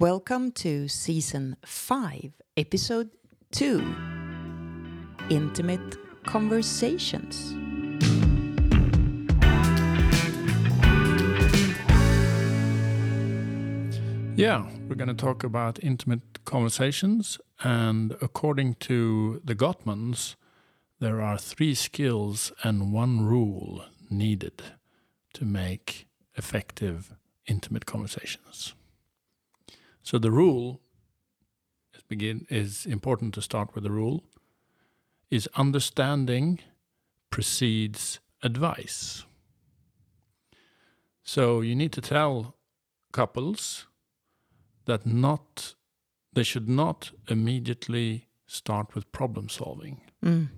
Welcome to season 5, episode 2 Intimate Conversations. Yeah, we're going to talk about intimate conversations. And according to the Gottmans, there are three skills and one rule needed to make effective intimate conversations. So the rule is begin is important to start with the rule is understanding precedes advice. So you need to tell couples that not they should not immediately start with problem solving. Mm.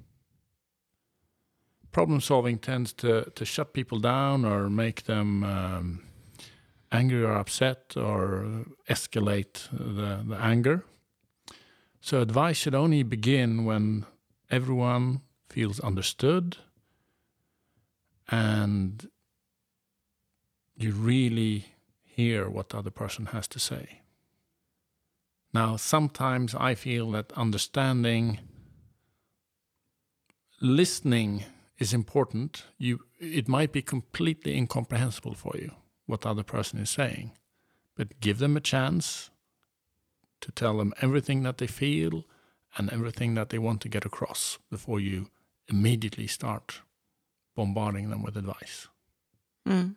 Problem solving tends to, to shut people down or make them um, angry or upset or escalate the, the anger. So, advice should only begin when everyone feels understood and you really hear what the other person has to say. Now, sometimes I feel that understanding, listening is important. You, it might be completely incomprehensible for you what the other person is saying, but give them a chance to tell them everything that they feel and everything that they want to get across before you immediately start bombarding them with advice. Mm.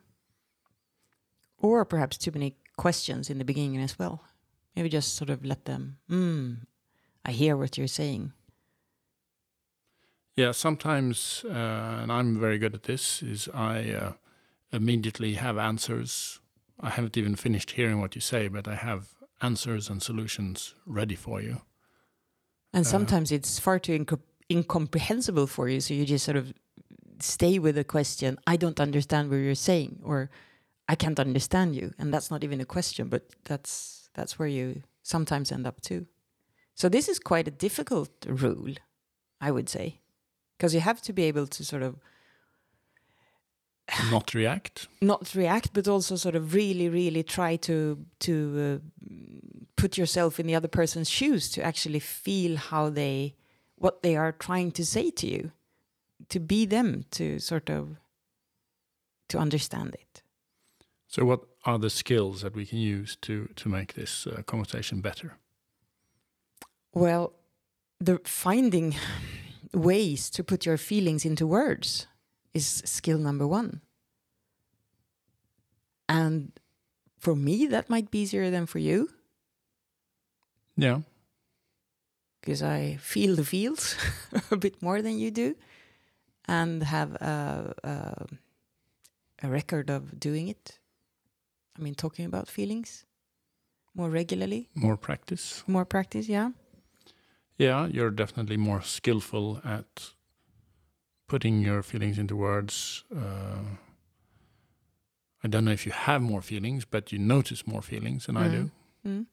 Or perhaps too many questions in the beginning as well. Maybe just sort of let them, hmm, I hear what you're saying. Yeah, sometimes, uh, and I'm very good at this, is I uh, immediately have answers. I haven't even finished hearing what you say, but I have answers and solutions ready for you. And uh, sometimes it's far too inco- incomprehensible for you. So you just sort of stay with the question, I don't understand what you're saying, or I can't understand you. And that's not even a question, but that's that's where you sometimes end up too. So this is quite a difficult rule, I would say. Because you have to be able to sort of Not react. not react, but also sort of really, really try to to uh, put yourself in the other person's shoes to actually feel how they, what they are trying to say to you, to be them, to sort of, to understand it. So, what are the skills that we can use to to make this uh, conversation better? Well, the finding ways to put your feelings into words is skill number one. And for me, that might be easier than for you Yeah, because I feel the feels a bit more than you do and have a, a, a record of doing it. I mean, talking about feelings more regularly, more practice. more practice, yeah. Yeah, you're definitely more skillful at putting your feelings into words. Uh, I don't know if you have more feelings, but you notice more feelings than I do. Mm.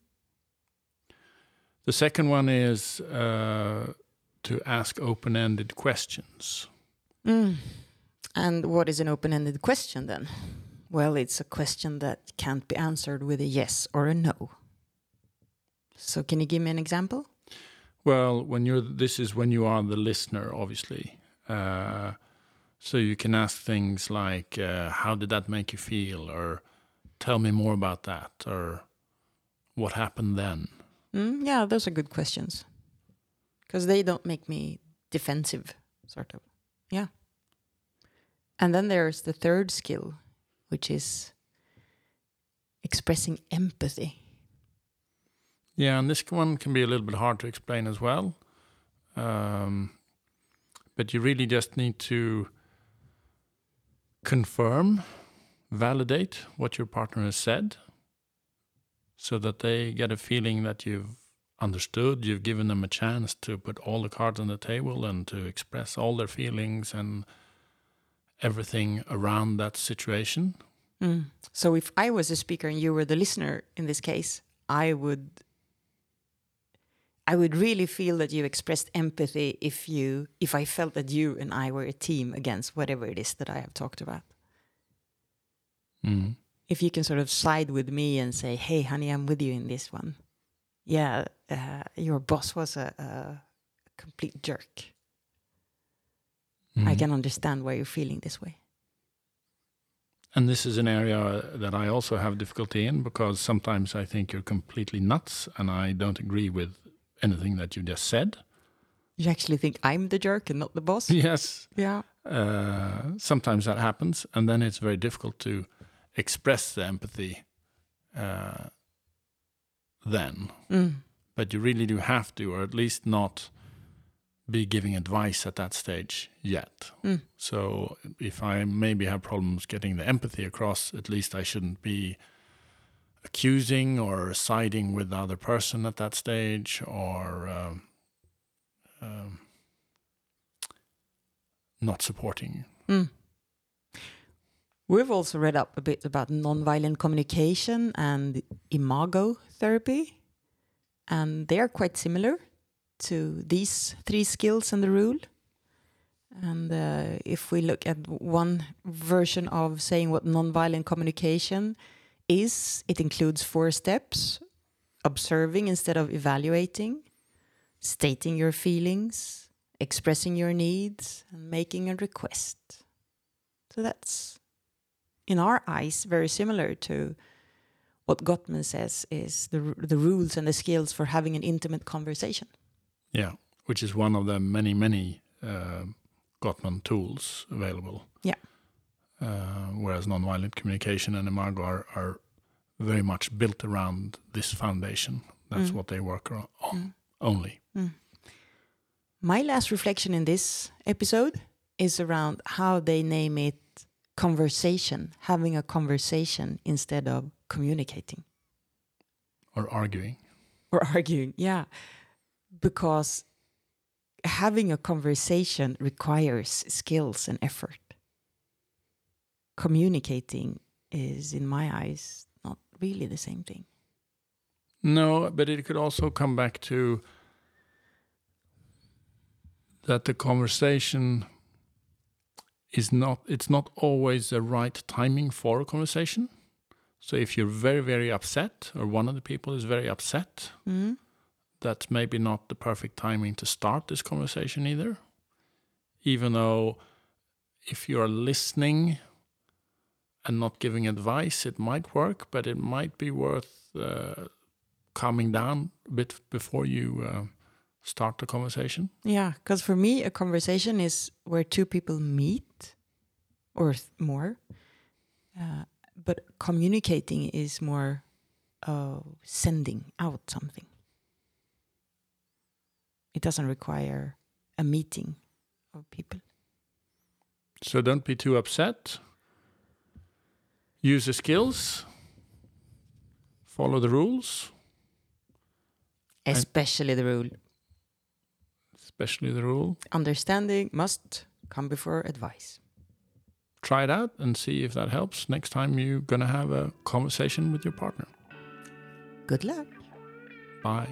The second one is uh, to ask open ended questions. Mm. And what is an open ended question then? Well, it's a question that can't be answered with a yes or a no. So, can you give me an example? Well, when you're this is when you are the listener, obviously. Uh, so you can ask things like, uh, "How did that make you feel?" or "Tell me more about that," or "What happened then?" Mm, yeah, those are good questions because they don't make me defensive, sort of. Yeah. And then there's the third skill, which is expressing empathy. Yeah, and this one can be a little bit hard to explain as well. Um, but you really just need to confirm, validate what your partner has said so that they get a feeling that you've understood, you've given them a chance to put all the cards on the table and to express all their feelings and everything around that situation. Mm. So if I was a speaker and you were the listener in this case, I would I would really feel that you expressed empathy if you if I felt that you and I were a team against whatever it is that I have talked about. Mm. if you can sort of side with me and say, "Hey, honey, I'm with you in this one." Yeah, uh, your boss was a, a complete jerk. I Mhm. can understand why you're feeling this way. And this is an area that I also have difficulty in because sometimes I think you're completely nuts and I don't agree with anything that you just said. You actually think I'm the jerk and not the boss? Yes, Yeah. uh, sometimes that happens, and then it's very difficult to express the empathy uh, then. Mm. But you really do have to, or at least not be giving advice at that stage yet. Mm. So if I maybe have problems getting the empathy across, at least I shouldn't be accusing or siding with the other person at that stage or um, um, not supporting. Mm. We've also read up a bit about nonviolent communication and imago therapy, and they are quite similar to these three skills and the rule. And uh, if we look at one version of saying what nonviolent communication is, it includes four steps observing instead of evaluating, stating your feelings, expressing your needs, and making a request. So that's, in our eyes, very similar to what Gottman says is the, the rules and the skills for having an intimate conversation. Yeah, which is one of the many, many uh, Gottman tools available. Yeah. Uh, whereas nonviolent communication and Imago are, are very much built around this foundation. That's Mm. what they work on, Mm. only. My last reflection in this episode is around how they name it conversation, having a conversation instead of communicating Or arguing. or arguing. Yeah. Because having a conversation requires skills and effort. Communicating is, in my eyes, not really the same thing. No, but it could also come back to that the conversation is not it's not always the right timing for a conversation. So if you're very very upset or one of the people is very upset, Mm? that's maybe not the perfect timing to start this conversation either. Even though if you're listening and not giving advice, it might work, but it might be worth uh, calming down a bit before you uh, start the conversation. Yeah, because for me, a conversation is where two people meet or more. Uh, but communicating is more uh, sending out something. It doesn't require a meeting of people. So don't be too upset. Use the skills. Follow the rules, Especially the rule especially the rule. understanding must come before advice. Try it out and see if that helps next time you're going to have a conversation with your partner. Good luck. Bye.